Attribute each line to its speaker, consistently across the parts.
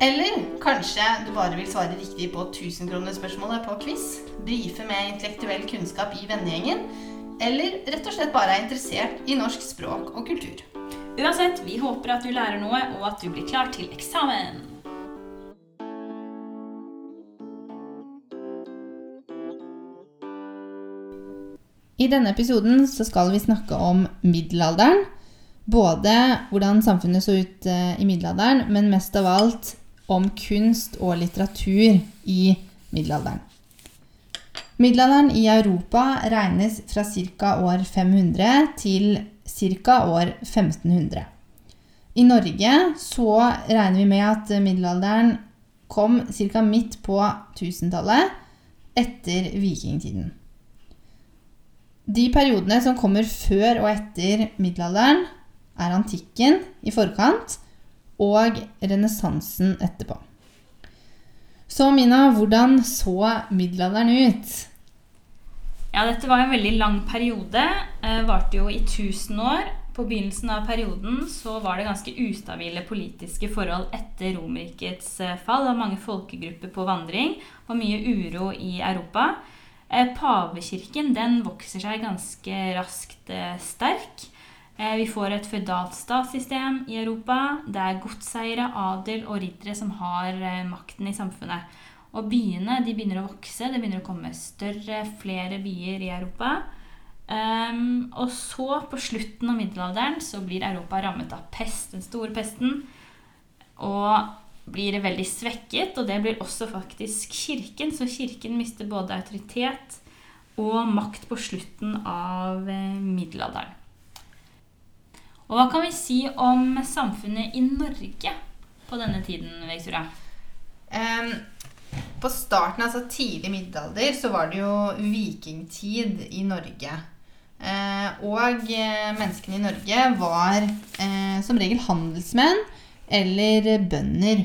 Speaker 1: Eller kanskje du bare vil svare riktig på 1000-kronerspørsmålet på quiz, brife med intellektuell kunnskap i vennegjengen, eller rett og slett bare er interessert i norsk språk og kultur.
Speaker 2: Uansett, vi håper at du lærer noe, og at du blir klar til eksamen.
Speaker 1: I denne episoden så skal vi snakke om middelalderen. Både hvordan samfunnet så ut eh, i middelalderen, men mest av alt om kunst og litteratur i middelalderen. Middelalderen i Europa regnes fra ca. år 500 til ca. år 1500. I Norge så regner vi med at middelalderen kom ca. midt på 1000-tallet, etter vikingtiden. De periodene som kommer før og etter middelalderen, er antikken i forkant og renessansen etterpå. Så Mina, hvordan så middelalderen ut?
Speaker 2: Ja, dette var en veldig lang periode. Eh, varte jo i 1000 år. På begynnelsen av perioden så var det ganske ustabile politiske forhold etter Romerrikets eh, fall. Var mange folkegrupper på vandring og mye uro i Europa. Eh, pavekirken den vokser seg ganske raskt eh, sterk. Eh, vi får et føydalt statssystem i Europa. Det er godseiere, adel og riddere som har eh, makten i samfunnet. Og byene de begynner å vokse. Det begynner å komme større, flere byer i Europa. Um, og så, på slutten av middelalderen, så blir Europa rammet av pest, den store pesten. Og blir veldig svekket, og det blir også faktisk kirken. Så kirken mister både autoritet og makt på slutten av eh, middelalderen. Og hva kan vi si om samfunnet i Norge på denne tiden, Victoria?
Speaker 1: Um, på starten, altså tidlig middelalder, så var det jo vikingtid i Norge. Eh, og uh, menneskene i Norge var eh, som regel handelsmenn eller bønder.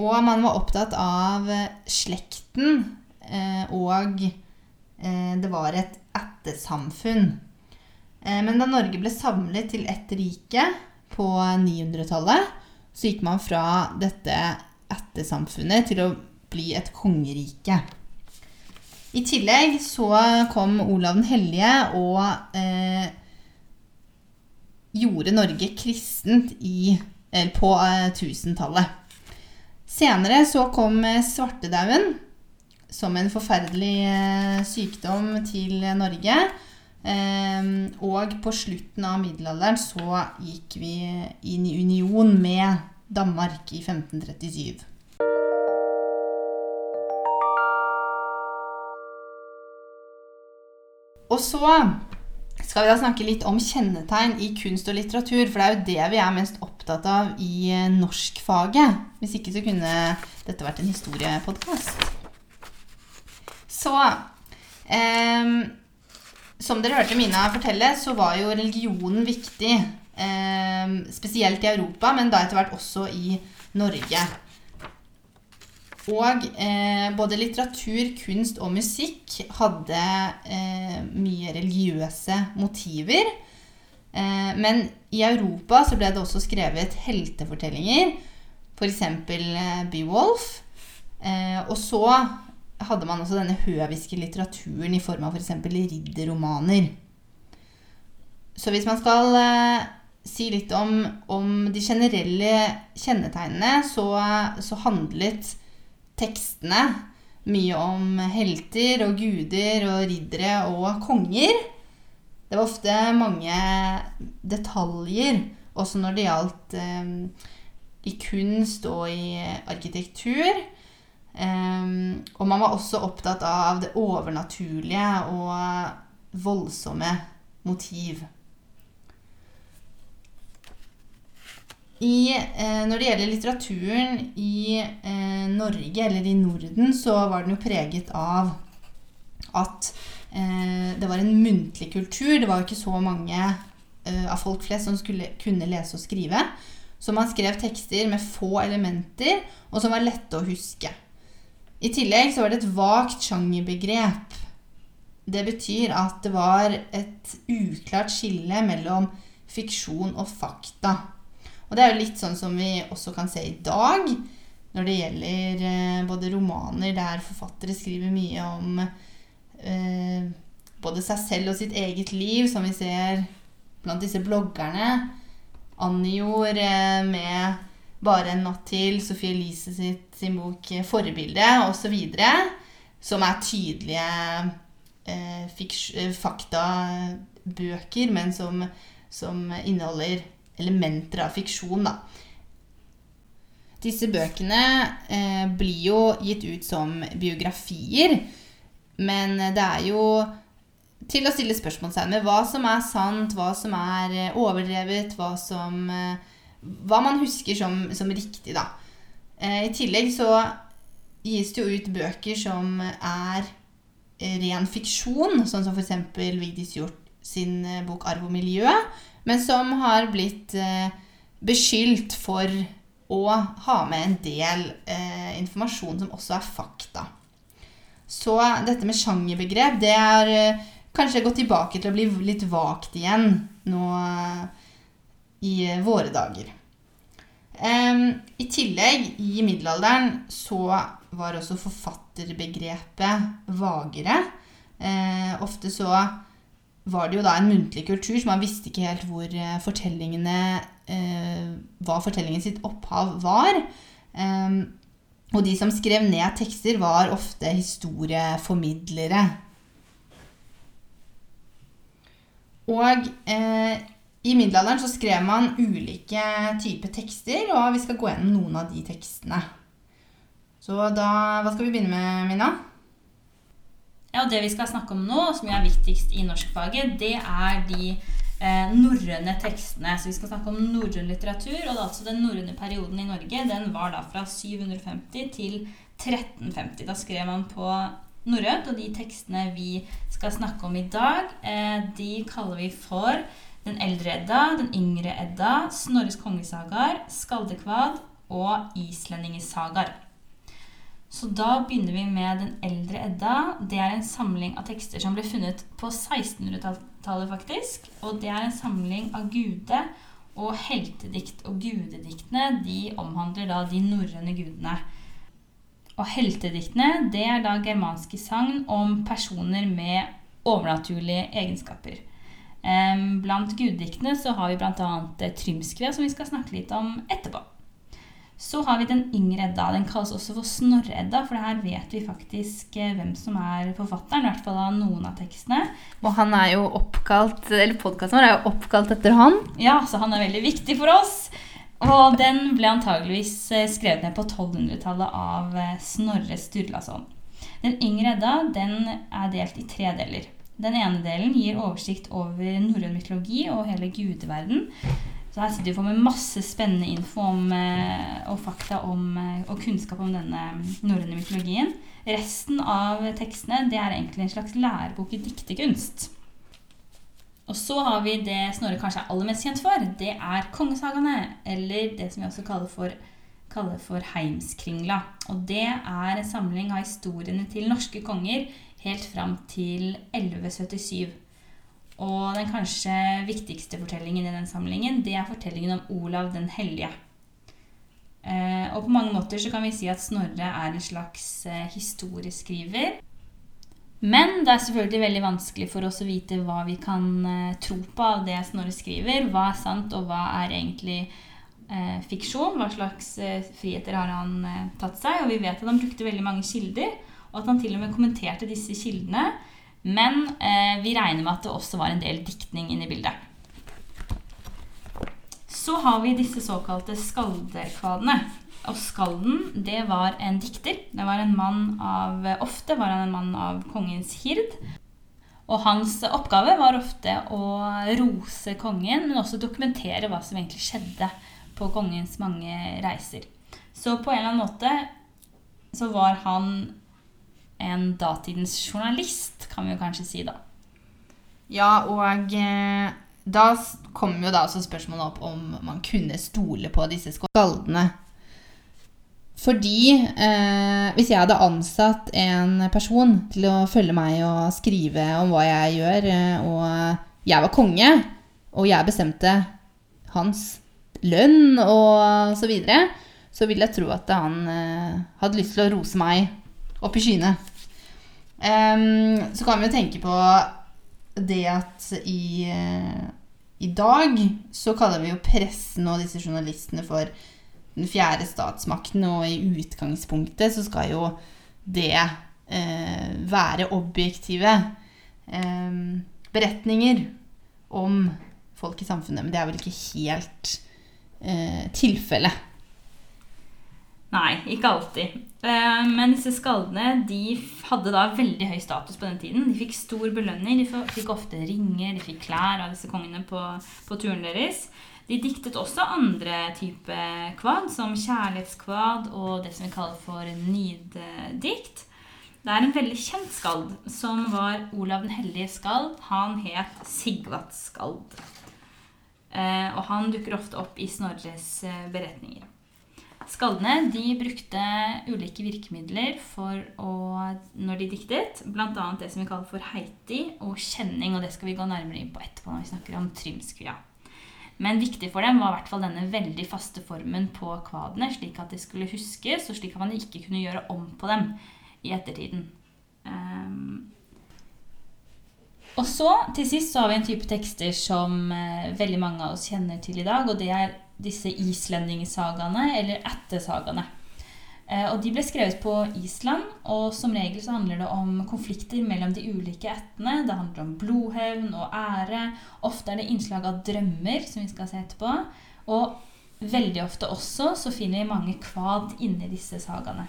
Speaker 1: Og man var opptatt av slekten, og det var et ættesamfunn. Eh, men da Norge ble samlet til ett rike på 900-tallet, så gikk man fra dette ættesamfunnet til å bli et kongerike. I tillegg så kom Olav den hellige og eh, gjorde Norge kristent i, på eh, 1000-tallet. Senere så kom svartedauden som en forferdelig eh, sykdom til Norge. Ehm, og på slutten av middelalderen så gikk vi inn i union med Danmark i 1537. Og så skal vi da snakke litt om kjennetegn i kunst og litteratur. For det er jo det vi er mest opptatt av i eh, norskfaget. Hvis ikke så kunne dette vært en historiepodkast. Så um, som dere hørte Mina fortelle, så var jo religionen viktig. Eh, spesielt i Europa, men da etter hvert også i Norge. Og eh, både litteratur, kunst og musikk hadde eh, mye religiøse motiver. Eh, men i Europa så ble det også skrevet heltefortellinger, f.eks. Eh, Beowulf. Eh, og så hadde man også denne høviske litteraturen i form av f.eks. For ridderromaner. Så hvis man skal eh, si litt om, om, de generelle kjennetegnene, så, så handlet tekstene mye om helter og guder og riddere og konger. Det var ofte mange detaljer, også når det gjaldt eh, i kunst og i arkitektur. Um, og man var også opptatt av det overnaturlige og voldsomme motiv. I, eh, når det gjelder litteraturen i eh, Norge, eller i Norden, så var den jo preget av at eh, det var en muntlig kultur. Det var jo ikke så mange eh, av folk flest som skulle kunne lese og skrive. Så man skrev tekster med få elementer, og som var lette å huske. I tillegg så var det et vagt sjangerbegrep. Det betyr at det var et uklart skille mellom fiksjon og fakta. Og det er jo litt sånn som vi også kan se i dag, når det gjelder eh, både romaner der forfattere skriver mye om eh, både seg selv og sitt eget liv, som vi ser blant disse bloggerne. Annijord eh, med 'Bare en natt til', Sophie Elise sitt, sin bok 'Forbilde' osv. Som er tydelige eh, eh, faktabøker, men som, som inneholder elementer av fiksjon, da. Disse bøkene eh, blir jo gitt ut som biografier, men det er jo til å stille spørsmålstegn med hva som er sant, hva som er eh, overdrevet, hva som eh, Hva man husker som, som riktig, da. Eh, I tillegg så gis det jo ut bøker som er eh, ren fiksjon, sånn som f.eks. Vigdis Hjorth sin eh, bok 'Arv og miljø', men som har blitt eh, beskyldt for å ha med en del eh, informasjon som også er fakta. Så dette med sjangerbegrep, det er eh, kanskje gått tilbake til å bli litt vagt igjen nå i våre dager. I tillegg, i middelalderen, så var også forfatterbegrepet vagere. Eh, ofte så var det jo da en muntlig kultur, så man visste ikke helt hvor eh, fortellingene eh, Hva fortellingen sitt opphav var. Og de som skrev ned tekster, var ofte historieformidlere. Og eh, i middelalderen så skrev man ulike typer tekster, og vi skal gå gjennom noen av de tekstene. Så da Hva skal vi begynne med, Mina?
Speaker 2: Ja, Det vi skal snakke om nå, som er viktigst i norskfaget, det er de eh, norrøne tekstene. Så vi skal snakke om norrøn litteratur. Og altså den norrøne perioden i Norge den var da fra 750 til 1350. Da skrev man på norrønt, og de tekstene vi skal snakke om i dag, eh, de kaller vi for Den eldre Edda, Den yngre Edda, Snorres kongesagaer, Skaldekvad og Islendingesagaer. Så da begynner vi med Den eldre Edda. Det er en samling av tekster som ble funnet på 1600-tallet, faktisk. Og det er en samling av gude- og heltedikt. Og gudediktene de omhandler da de norrøne gudene. Og heltediktene det er da germanske sagn om personer med overnaturlige egenskaper. Blant guddiktene så har vi bl.a. Trymskvea, som vi skal snakke litt om etterpå. Så har vi den yngre Edda. Den kalles også for Snorre-Edda, for her vet vi faktisk eh, hvem som er forfatteren, i hvert fall av noen av tekstene.
Speaker 1: Og han er jo oppkalt, eller podkasten vår er jo oppkalt etter han.
Speaker 2: Ja, så han er veldig viktig for oss. Og den ble antageligvis eh, skrevet ned på 1200-tallet av eh, Snorre Sturlason. Den yngre Edda den er delt i tre deler. Den ene delen gir oversikt over norrøn mytologi og hele gudeverden. Så her sitter vi med masse spennende info om, eh, og fakta om, eh, og kunnskap om denne norrøne mytologien. Resten av tekstene det er egentlig en slags lærebok i diktekunst. Og så har vi det Snorre kanskje er aller mest kjent for. Det er kongesagaene, eller det som vi også kaller for, kaller for Heimskringla. Og det er en samling av historiene til norske konger helt fram til 1177. Og den kanskje viktigste fortellingen i den samlingen, det er fortellingen om Olav den hellige. Eh, og på mange måter så kan vi si at Snorre er en slags eh, historieskriver. Men det er selvfølgelig veldig vanskelig for oss å vite hva vi kan eh, tro på av det Snorre skriver. Hva er sant, og hva er egentlig fiksjon? Hva slags friheter har han tatt seg? Og vi vet at han brukte veldig mange kilder. Og at han til og med kommenterte disse kildene. Men eh, vi regner med at det også var en del diktning inne i bildet. Så har vi disse såkalte skaldekvadene. Og Skalden det var en dikter. Det var en mann av, Ofte var han en mann av kongens hird. Og hans oppgave var ofte å rose kongen, men også dokumentere hva som egentlig skjedde på kongens mange reiser. Så på en eller annen måte så var han en datidens journalist, kan vi jo kanskje si da.
Speaker 1: Ja, og eh, da kommer jo da også spørsmålet opp om man kunne stole på disse skaldene. Fordi eh, hvis jeg hadde ansatt en person til å følge meg og skrive om hva jeg gjør, eh, og jeg var konge, og jeg bestemte hans lønn og så videre, så vil jeg tro at han eh, hadde lyst til å rose meg opp i skyene. Um, så kan vi jo tenke på det at i, uh, i dag så kaller vi jo pressen og disse journalistene for den fjerde statsmakten, og i utgangspunktet så skal jo det uh, være objektive um, beretninger om folk i samfunnet. Men det er vel ikke helt eh, tilfellet.
Speaker 2: Nei, ikke alltid. Eh, men disse skaldene de hadde da veldig høy status på den tiden. De fikk stor belønning. De fikk ofte ringer, de fikk klær av disse kongene på, på turen deres. De diktet også andre type kvad, som kjærlighetskvad og det som vi kaller for nyddikt. Det er en veldig kjent skald som var Olav den hellige skald. Han het Sigvat skald. Eh, og han dukker ofte opp i Snorres eh, beretninger. Skaldene de brukte ulike virkemidler for å, når de diktet. Bl.a. det som vi kaller for heiti og kjenning. og Det skal vi gå nærmere inn på etterpå når vi snakker om Trymskvia. Men viktig for dem var i hvert fall denne veldig faste formen på kvadene, slik at de skulle huskes, og slik at man ikke kunne gjøre om på dem i ettertiden. Um, og så, til sist, så har vi en type tekster som eh, veldig mange av oss kjenner til i dag, og det er disse islendingsagaene, eller ættesagaene. Eh, og De ble skrevet på Island, og som regel så handler det om konflikter mellom de ulike ættene. Det handler om blodhevn og ære. Ofte er det innslag av drømmer, som vi skal se etterpå. Og veldig ofte også så finner vi mange kvad inni disse sagaene.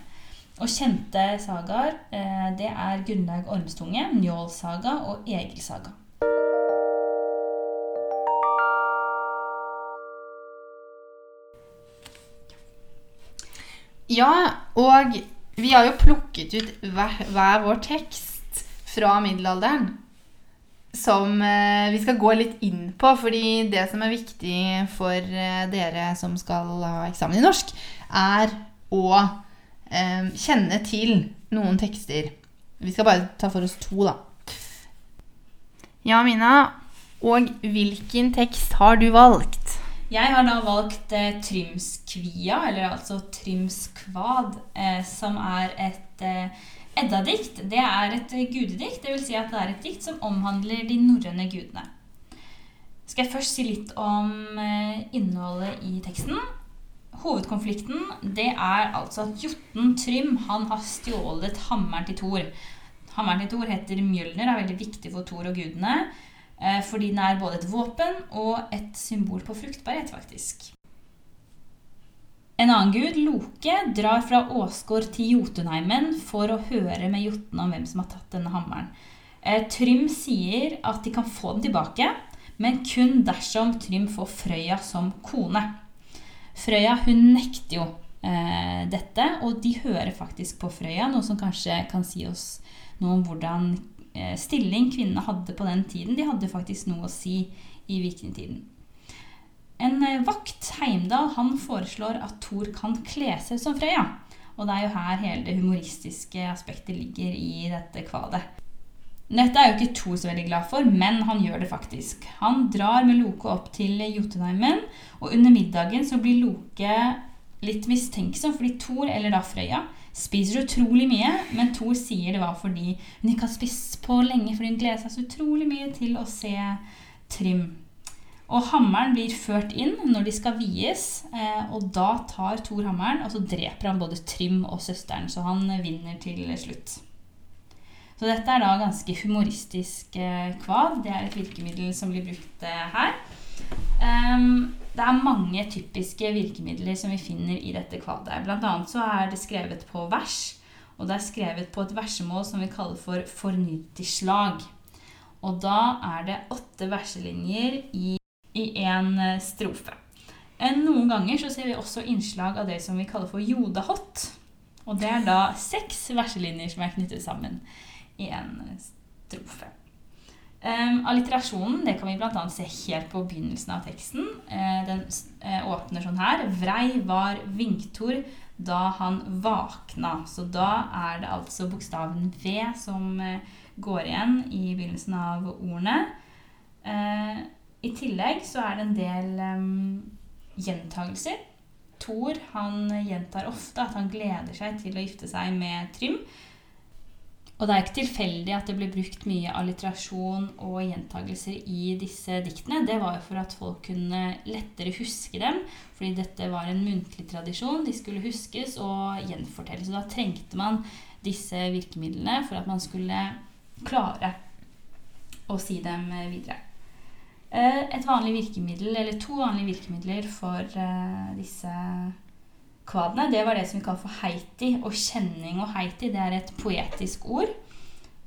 Speaker 2: Og kjente sagaer eh, det er Gunnlaug Ormstunge, Njålsaga og Egilsaga.
Speaker 1: Ja, og vi har jo plukket ut hver, hver vår tekst fra middelalderen som eh, vi skal gå litt inn på. fordi det som er viktig for eh, dere som skal ha eksamen i norsk, er å eh, kjenne til noen tekster. Vi skal bare ta for oss to, da. Ja, Mina. Og hvilken tekst har du valgt?
Speaker 2: Jeg har da valgt eh, Trymskvia, eller altså Trymskvad, eh, som er et eh, eddadikt. Det er et eh, gudedikt, dvs. Si at det er et dikt som omhandler de norrøne gudene. Skal jeg først si litt om eh, innholdet i teksten? Hovedkonflikten det er altså at Jotun Trym han har stjålet hammeren til Thor. Hammeren til Thor heter Mjølner, er veldig viktig for Thor og gudene. Eh, fordi den er både et våpen og et symbol på fruktbarhet, faktisk. En annen gud, Loke, drar fra Åsgård til Jotunheimen for å høre med jotnene om hvem som har tatt denne hammeren. Eh, Trym sier at de kan få den tilbake, men kun dersom Trym får Frøya som kone. Frøya hun nekter jo eh, dette, og de hører faktisk på Frøya, noe som kanskje kan si oss noe om hvordan stilling kvinnene hadde på den tiden, de hadde faktisk noe å si i vikingtiden. En eh, vakt, Heimdal, han foreslår at Thor kan kle seg som Frøya. Og det er jo her hele det humoristiske aspektet ligger i dette kvadet. Dette er jo ikke Thor så veldig glad for, men han gjør det faktisk. Han drar med Loke opp til Jotunheimen, og under middagen så blir Loke litt mistenksom fordi Thor, eller da Frøya, spiser utrolig mye, men Thor sier det var fordi hun ikke har spist på lenge, fordi hun gleder seg så utrolig mye til å se Trym. Og hammeren blir ført inn når de skal vies, eh, og da tar Thor hammeren, og så dreper han både Trym og søsteren, så han vinner til slutt. Så dette er da ganske humoristisk eh, kvad. Det er et virkemiddel som blir brukt eh, her. Um, det er mange typiske virkemidler som vi finner i dette kvadet. Blant annet så er det skrevet på vers, og det er skrevet på et versemål som vi kaller for fornytislag. Og da er det åtte verselinjer i, i en eh, strofe. Noen ganger så ser vi også innslag av det som vi kaller for jodahott. Og det er da seks verselinjer som er knyttet sammen i en strofe. Um, alliterasjonen det kan vi bl.a. se helt på begynnelsen av teksten. Uh, den uh, åpner sånn her. Vrei var Vinktor da han vakna. Så da er det altså bokstaven V som uh, går igjen i begynnelsen av ordene. I tillegg så er det en del um, gjentagelser. Thor han gjentar ofte at han gleder seg til å gifte seg med Trym. Og det er ikke tilfeldig at det blir brukt mye alliterasjon og gjentagelser i disse diktene. Det var jo for at folk kunne lettere huske dem, fordi dette var en muntlig tradisjon. De skulle huskes og gjenfortelles. Og da trengte man disse virkemidlene for at man skulle klare å si dem videre. Eh, et vanlig virkemiddel, eller to vanlige virkemidler for disse disse kvadene, det var det som vi kaller for heiti. Og kjenning og heiti det er et poetisk ord.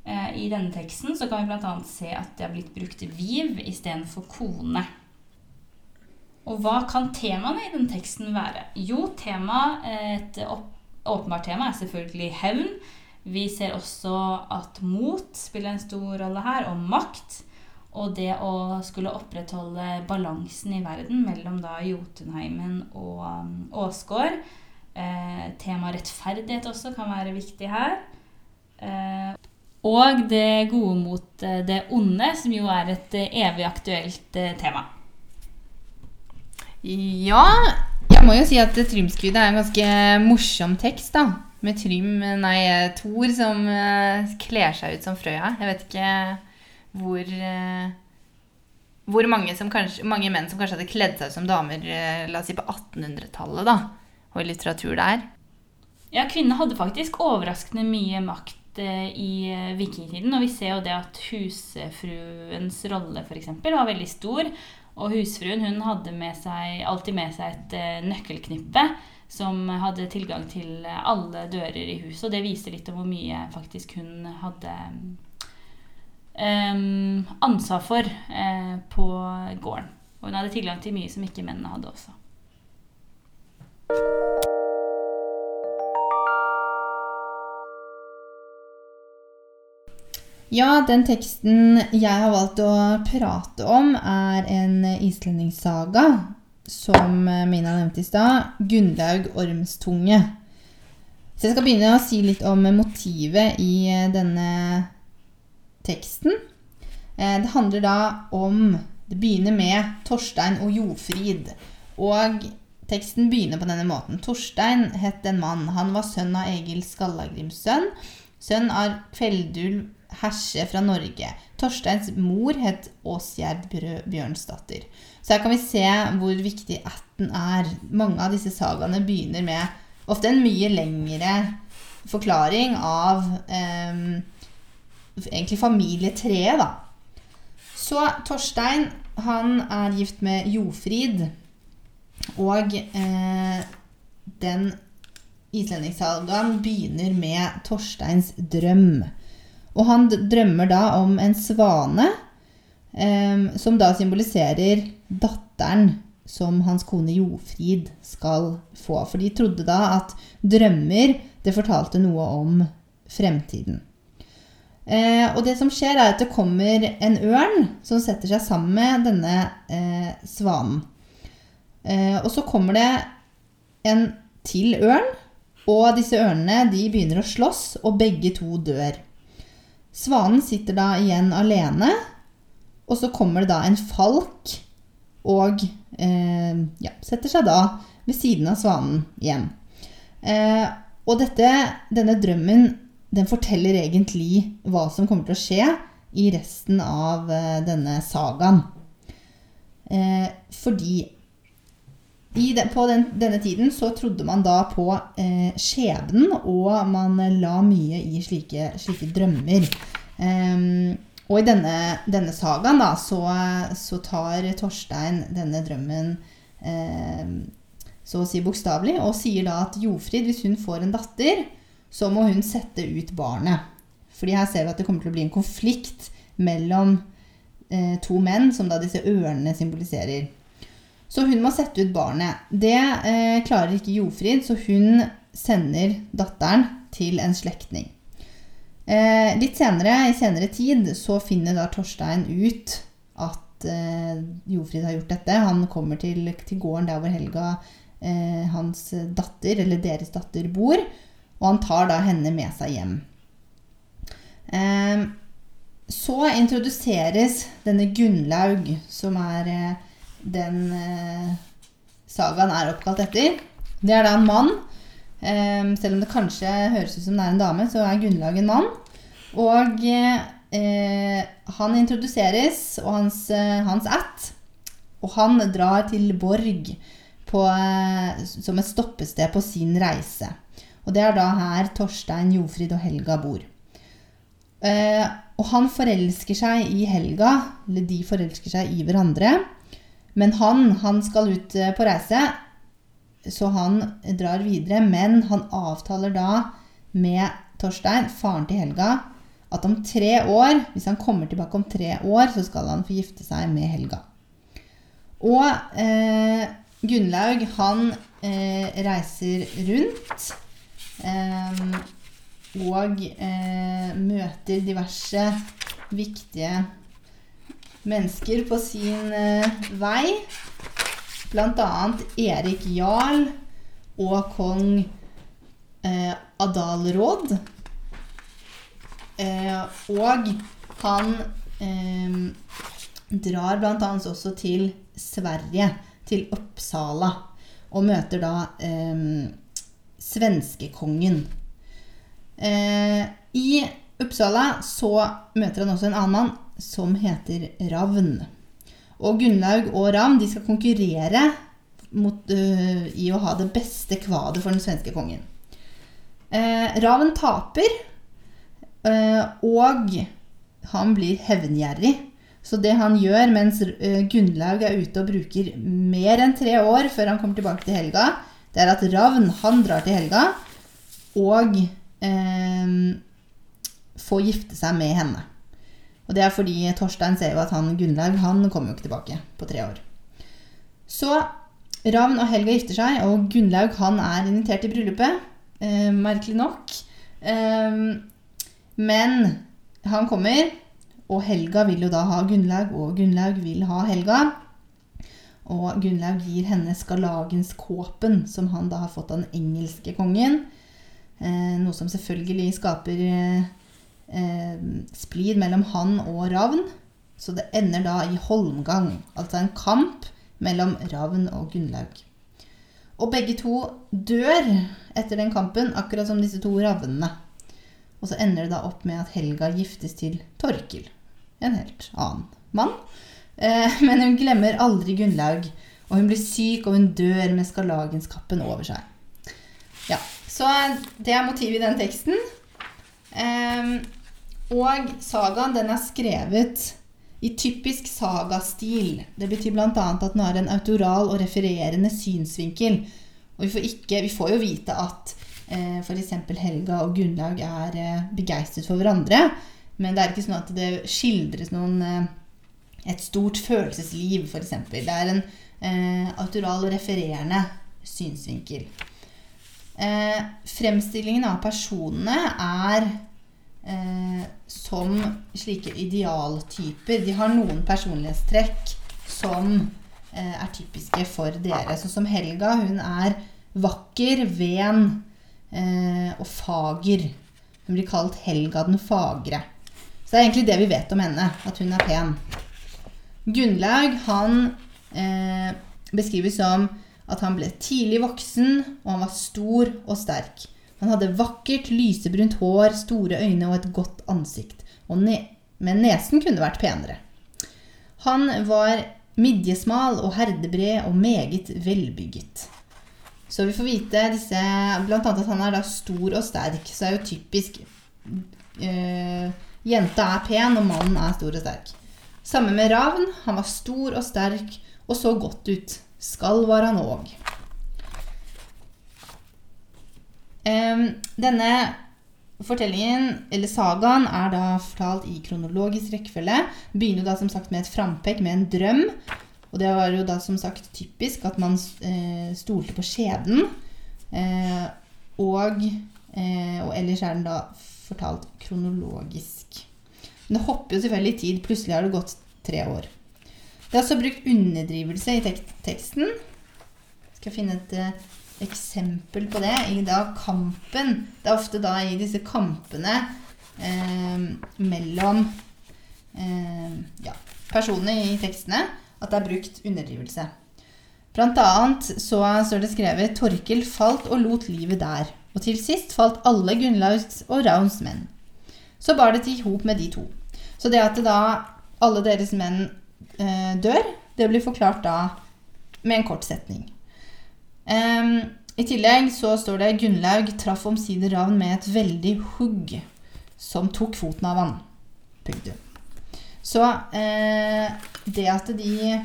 Speaker 2: Uh, I denne teksten så kan vi bl.a. se at det har blitt brukt viv istedenfor kone. Og hva kan temaene i denne teksten være? Jo, tema, et åpenbart tema er selvfølgelig hevn. Vi ser også at mot spiller en stor rolle her, og makt. Og det å skulle opprettholde balansen i verden mellom da Jotunheimen og um, Åsgård. Eh, tema rettferdighet også kan være viktig her. Eh, og det gode mot eh, det onde, som jo er et eh, evig aktuelt eh, tema.
Speaker 1: Ja, jeg må jo si at Trymskuddet er en ganske morsom tekst, da. Med Trym, nei, Thor som kler seg ut som Frøya. Jeg vet ikke hvor eh, hvor mange, kanskje, mange, menn som kanskje hadde kledd seg som damer eh, la oss si på 1800-tallet, da, og litteratur der.
Speaker 2: Ja, kvinnene hadde faktisk overraskende mye makt eh, i vikingtiden. Og vi ser jo det at husfruens rolle f.eks. var veldig stor. Og husfruen hun hadde med seg, alltid med seg et nøkkelknippe som hadde tilgang til alle dører i huset. Og det viser litt om hvor mye faktisk hun hadde ansvar for uh, på gården. Og hun hadde tilgang til mye som ikke mennene hadde også.
Speaker 1: Ja, den teksten jeg har valgt å prate om, er en islendingssaga som Mina nevnte i stad. Gunnlaug Ormstunge. Så jeg skal begynne å si litt om motivet i denne teksten. Eh, det handler da om Det begynner med Torstein og Jofrid. Og teksten begynner på denne måten. Torstein het en mann. Han var sønn av Egil Skallagrims sønn. Sønn av Kveldulv herse fra Norge. Torsteins mor het Åsgjerd Bjørnsdatter. Så her kan vi se hvor viktig ætten er. Mange av disse sagaene begynner med ofte en mye lengre forklaring av eh, egentlig familietreet, da. Så Torstein, han er gift med Jofrid. Og eh, den islendingssagaen begynner med Torsteins drøm. Og han drømmer da om en svane, eh, som da symboliserer datteren som hans kone Jofrid skal få. For de trodde da at drømmer det fortalte noe om fremtiden. Eh, og det som skjer, er at det kommer en ørn som setter seg sammen med denne eh, svanen. Eh, og så kommer det en til ørn, og disse ørnene de begynner å slåss, og begge to dør. Svanen sitter da igjen alene, og så kommer det da en falk og eh, ja, setter seg da ved siden av svanen igjen. Eh, og dette, denne drømmen den forteller egentlig hva som kommer til å skje i resten av eh, denne sagaen. Eh, fordi den, på den, denne tiden så trodde man da på eh, skjebnen, og man la mye i slike, slike drømmer. Eh, og i denne, denne sagaen da, så, så tar Torstein denne drømmen eh, så å si bokstavelig, og sier da at Jofrid, hvis hun får en datter, så må hun sette ut barnet. Fordi her ser vi at det kommer til å bli en konflikt mellom eh, to menn, som da disse ørnene symboliserer. Så hun må sette ut barnet. Det eh, klarer ikke Jofrid, så hun sender datteren til en slektning. Eh, litt senere, i senere tid, så finner da Torstein ut at eh, Jofrid har gjort dette. Han kommer til, til gården der hvor Helga, eh, hans datter, eller deres datter, bor. Og han tar da henne med seg hjem. Eh, så introduseres denne Gunnlaug, som er eh, den eh, sagaen er oppkalt etter. Det er da en mann Um, selv om det kanskje høres ut som det er en dame, så er Gunnlaug en mann. Og uh, han introduseres, og hans, hans ætt. Og han drar til Borg på, som et stoppested på sin reise. Og det er da her Torstein, Jofrid og Helga bor. og han forelsker seg i Helga, eller de forelsker seg i hverandre. Men han, han skal ut på reise, så han drar videre, men han avtaler da med Torstein, faren til Helga, at om tre år, hvis han kommer tilbake om tre år, så skal han få gifte seg med Helga. Og eh, Gunnlaug, han eh, reiser rundt eh, og eh, møter diverse viktige mennesker på sin eh, vei. Bl.a. Erik Jarl og kong eh, Adalråd. Eh, og han eh, drar bl.a. også til Sverige, til Uppsala, og møter da eh, svenskekongen. Eh, I Uppsala så møter han også en annen mann som heter Ravn. Og Gunnlaug og Ravn de skal konkurrere mot, uh, i å ha det beste kvadet for den svenske kongen. Eh, Ravn taper, eh, og han blir hevngjerrig. Så det han gjør mens Gunnlaug er ute og bruker mer enn tre år før han kommer tilbake til Helga, det er at Ravn han drar til Helga og får gifte seg med henne. Og det er fordi Torstein ser jo at han Gunnlaug han kommer jo ikke tilbake på tre år. Så Ravn og Helga gifter seg, og Gunnlaug han er invitert i bryllupet. Eh, merkelig nok. Eh, men han kommer, og Helga vil jo da ha Gunnlaug, og Gunnlaug vil ha Helga. Og Gunnlaug gir henne skarlagenskåpen, som han da har fått av den engelske kongen. Eh, noe som selvfølgelig skaper eh, eh, splid mellom han og Ravn. Så det ender da i holmgang, altså en kamp mellom Ravn og Gunnlaug. Og begge to dør etter den kampen, akkurat som disse to ravnene. Og så ender det da opp med at Helga giftes til Torkil, en helt annen mann. Eh, men hun glemmer aldri Gunnlaug, og hun blir syk, og hun dør med skarlagenskappen over seg. Ja, Så det er motivet i den teksten. Um, og sagaen den er skrevet i typisk sagastil. Det betyr bl.a. at den har en autoral og refererende synsvinkel. Og vi får, ikke, vi får jo vite at eh, f.eks. Helga og Gunnlaug er eh, begeistret for hverandre. Men det er ikke sånn at det skildres noen, eh, et stort følelsesliv, f.eks. Det er en eh, autoral refererende synsvinkel. Eh, fremstillingen av personene er eh, som slike idealtyper. De har noen personlighetstrekk som eh, er typiske for dere. Sånn som Helga. Hun er vakker, ven eh, og fager. Hun blir kalt Helga den fagre. Så det er egentlig det vi vet om henne, at hun er pen. Gunnlaug han eh, beskrives som at han ble tidlig voksen, og han var stor og sterk. Han hadde vakkert, lysebrunt hår, store øyne og et godt ansikt. Ne men nesen kunne vært penere. Han var midjesmal og herdebred og meget velbygget. Så vi får vite disse Blant annet at han er da stor og sterk. Så er jo typisk eh, Jenta er pen, og mannen er stor og sterk. Samme med Ravn. Han var stor og sterk og så godt ut. Skal var han òg. Denne fortellingen, eller sagaen, er da fortalt i kronologisk rekkefølge. Begynner da som sagt med et frampek med en drøm. Og det var jo da som sagt typisk at man eh, stolte på skjebnen. Eh, og, eh, og ellers er den da fortalt kronologisk. Men det hopper jo selvfølgelig i tid. Plutselig har det gått tre år. Det er også brukt underdrivelse i tek teksten. Skal finne et uh, eksempel på det i da kampen. Det er ofte da i disse kampene eh, mellom eh, ja, personene i tekstene at det er brukt underdrivelse. Blant annet så står det skrevet 'Torkel falt og lot livet der'. Og til sist falt alle Gunnlaugs og Ravns menn. Så bar det til hop med de to. Så det at det da alle deres menn eh, dør, det blir forklart da med en kort setning. Um, I tillegg så står det Gunnlaug traff omsider Ravn med et veldig hugg som tok foten av han. Punktum. Så eh, det at de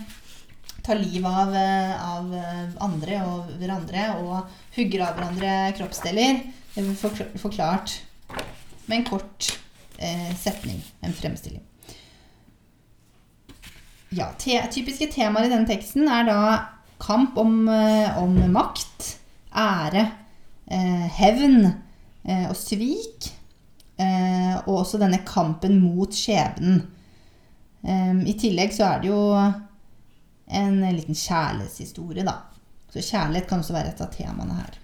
Speaker 1: tar livet av, eh, av eh, andre og hverandre og hugger av hverandre kroppsdeler, det blir forklart med en kort eh, setning, en fremstilling. Ja, te typiske temaer i denne teksten er da kamp om, eh, om makt, ære, eh, hevn eh, og svik. Eh, og også denne kampen mot skjebnen. I tillegg så er det jo en liten kjærlighetshistorie, da. Så kjærlighet kan også være et av temaene her.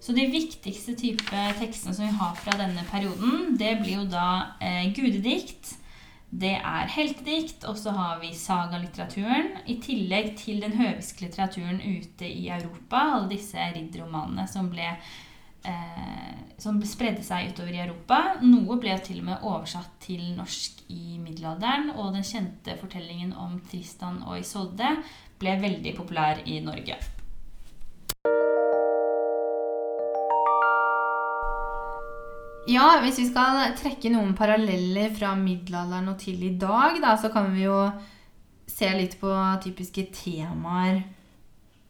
Speaker 2: Så de viktigste type tekstene som vi har fra denne perioden, det blir jo da eh, gudedikt, det er heltedikt, og så har vi sagalitteraturen, i tillegg til den høviske litteraturen ute i Europa, alle disse ridderromanene som ble eh, som spredde seg utover i Europa. Noe ble til og med oversatt til norsk i middelalderen, og den kjente fortellingen om Tristan og Isolde ble veldig populær i Norge.
Speaker 1: Ja, hvis vi skal trekke noen paralleller fra middelalderen og til i dag, da, så kan vi jo se litt på typiske temaer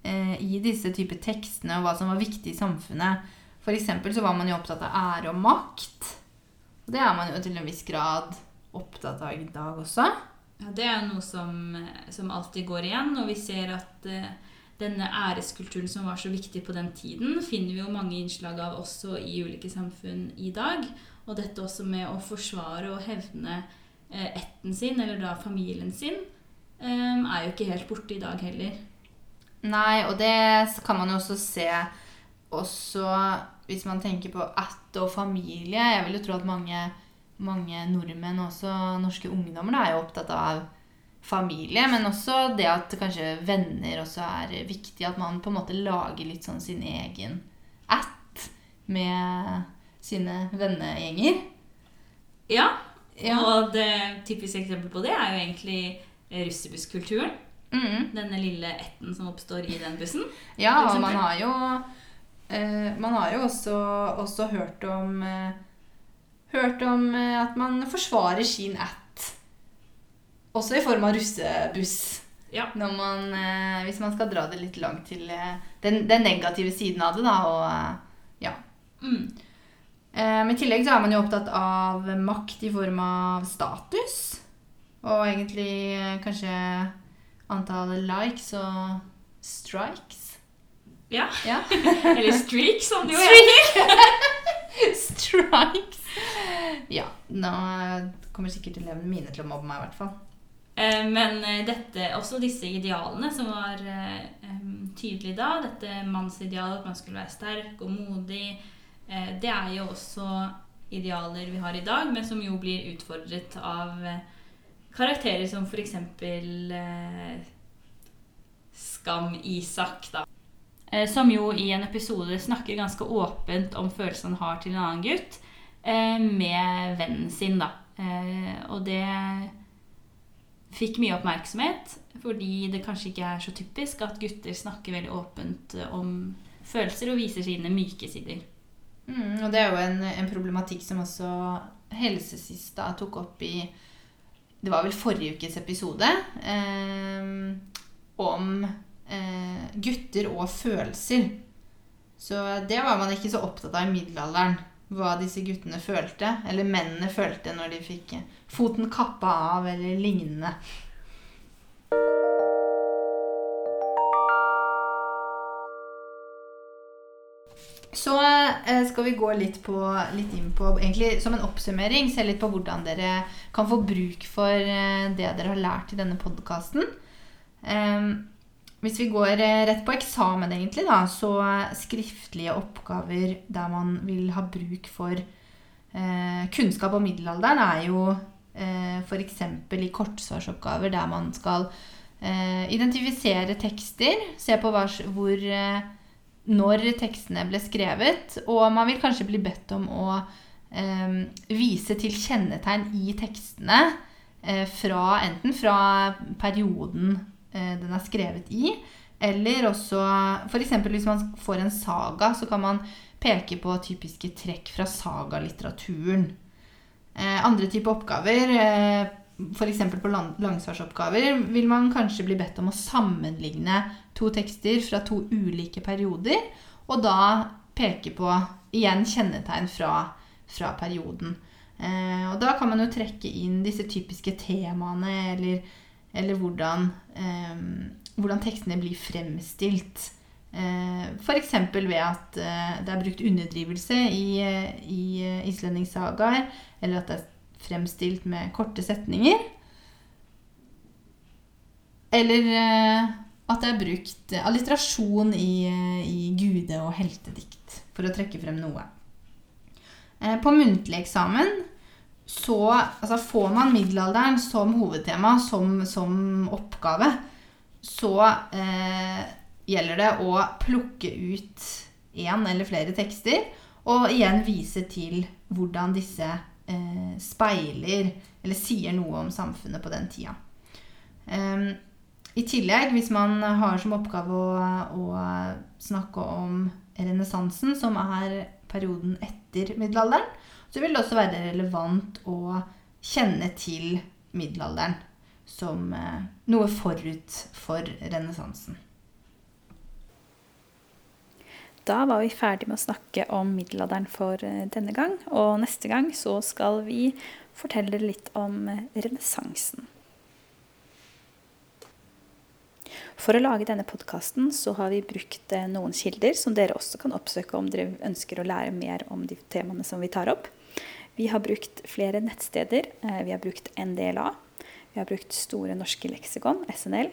Speaker 1: eh, i disse typer tekstene, og hva som var viktig i samfunnet. For eksempel så var man jo opptatt av ære og makt. Og det er man jo til en viss grad opptatt av i dag også.
Speaker 2: Ja, det er noe som, som alltid går igjen, og vi ser at eh, denne æreskulturen som var så viktig på den tiden, finner vi jo mange innslag av også i ulike samfunn i dag. Og dette også med å forsvare og hevne etten sin, eller da familien sin, eh, er jo ikke helt borte i dag heller.
Speaker 1: Nei, og det kan man jo også se også hvis man tenker på ætt og familie. Jeg vil jo tro at mange, mange nordmenn, også norske ungdommer, da, er jo opptatt av familie. Men også det at kanskje venner også er viktig. At man på en måte lager litt sånn sin egen at med sine vennegjenger.
Speaker 2: Ja,
Speaker 1: Ja.
Speaker 2: og det typiske eksempel på det er jo egentlig eh, russebusskulturen.
Speaker 1: Mm.
Speaker 2: Denne lille etten som oppstår i den bussen.
Speaker 1: Ja, og man har jo eh, Man har jo også, også hørt om eh, Hørt om eh, at man forsvarer sin ætt. Også i form av russebuss.
Speaker 2: Ja.
Speaker 1: Man, eh, hvis man skal dra det litt langt til eh, den, den negative siden av det, da. Og, eh, ja.
Speaker 2: Mm.
Speaker 1: Eh, men I tillegg så er man jo opptatt av makt i form av status. Og egentlig eh, kanskje antall likes og strikes.
Speaker 2: ja.
Speaker 1: Ja.
Speaker 2: Eller streak, som det jo heter.
Speaker 1: strikes. Ja. Nå kommer sikkert elevene mine til å mobbe meg, i hvert fall.
Speaker 2: Eh, Men eh, dette, også disse idealene som var eh, tydelige da, dette mannsidealet, at man skulle være sterk og modig, det er jo også idealer vi har i dag, men som jo blir utfordret av karakterer som eh, Skam-Isak, da. Som jo i en episode snakker ganske åpent om følelsen han har til en annen gutt. med vennen sin, da. Og det fikk mye oppmerksomhet, fordi det kanskje ikke er så typisk at gutter snakker veldig åpent om følelser og viser sine myke sider.
Speaker 1: Mm, og det er jo en, en problematikk som også Helsesista tok opp i Det var vel forrige ukes episode. Eh, om eh, gutter og følelser. Så det var man ikke så opptatt av i middelalderen. Hva disse guttene følte, eller mennene følte når de fikk foten kappa av, eller lignende. Så eh, skal vi gå litt, på, litt, inn på egentlig Som en oppsummering, se litt på hvordan dere kan få bruk for eh, det dere har lært i denne podkasten. Um, hvis vi går eh, rett på eksamen, egentlig, da, så skriftlige oppgaver der man vil ha bruk for eh, kunnskap om middelalderen, er jo eh, f.eks. i kortsvarsoppgaver der man skal eh, identifisere tekster, se på hva, hvor eh, når tekstene ble skrevet, og man vil kanskje bli bedt om å eh, vise til kjennetegn i tekstene eh, fra enten fra perioden den er skrevet i. Eller også f.eks. hvis man får en saga, så kan man peke på typiske trekk fra sagalitteraturen. Eh, andre typer oppgaver, eh, f.eks. på langsvarsoppgaver, vil man kanskje bli bedt om å sammenligne to tekster fra to ulike perioder, og da peke på igjen kjennetegn fra, fra perioden. Eh, og da kan man jo trekke inn disse typiske temaene eller eller hvordan, eh, hvordan tekstene blir fremstilt. Eh, F.eks. ved at eh, det er brukt underdrivelse i, i islendingssagaer, eller at det er fremstilt med korte setninger. Eller eh, at det er brukt alliterasjon i, i gude- og heltedikt, for å trekke frem noe. Eh, på muntlig eksamen så altså får man middelalderen som hovedtema, som, som oppgave, så eh, gjelder det å plukke ut én eller flere tekster, og igjen vise til hvordan disse eh, speiler eller sier noe om samfunnet på den tida. Eh, I tillegg, hvis man har som oppgave å, å snakke om renessansen, som er perioden etter middelalderen, så vil det også være relevant å kjenne til middelalderen som eh, noe forut for renessansen.
Speaker 2: Da var vi ferdig med å snakke om middelalderen for eh, denne gang. Og neste gang så skal vi fortelle litt om eh, renessansen. For å lage denne podkasten har vi brukt noen kilder som dere også kan oppsøke om dere ønsker å lære mer om de temaene som vi tar opp. Vi har brukt flere nettsteder. Eh, vi har brukt NDLA. Vi har brukt Store norske leksikon, SNL.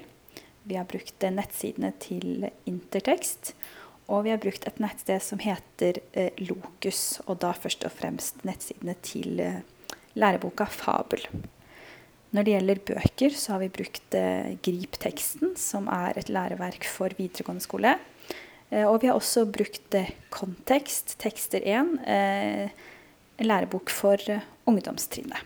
Speaker 2: Vi har brukt eh, nettsidene til Intertekst. Og vi har brukt et nettsted som heter eh, Lokus, og da først og fremst nettsidene til læreboka Fabel. Når det gjelder bøker, så har vi brukt Grip teksten, som er et læreverk for videregående skole. Og vi har også brukt Kontekst, tekster 1 en lærebok for eh, ungdomstrinnet.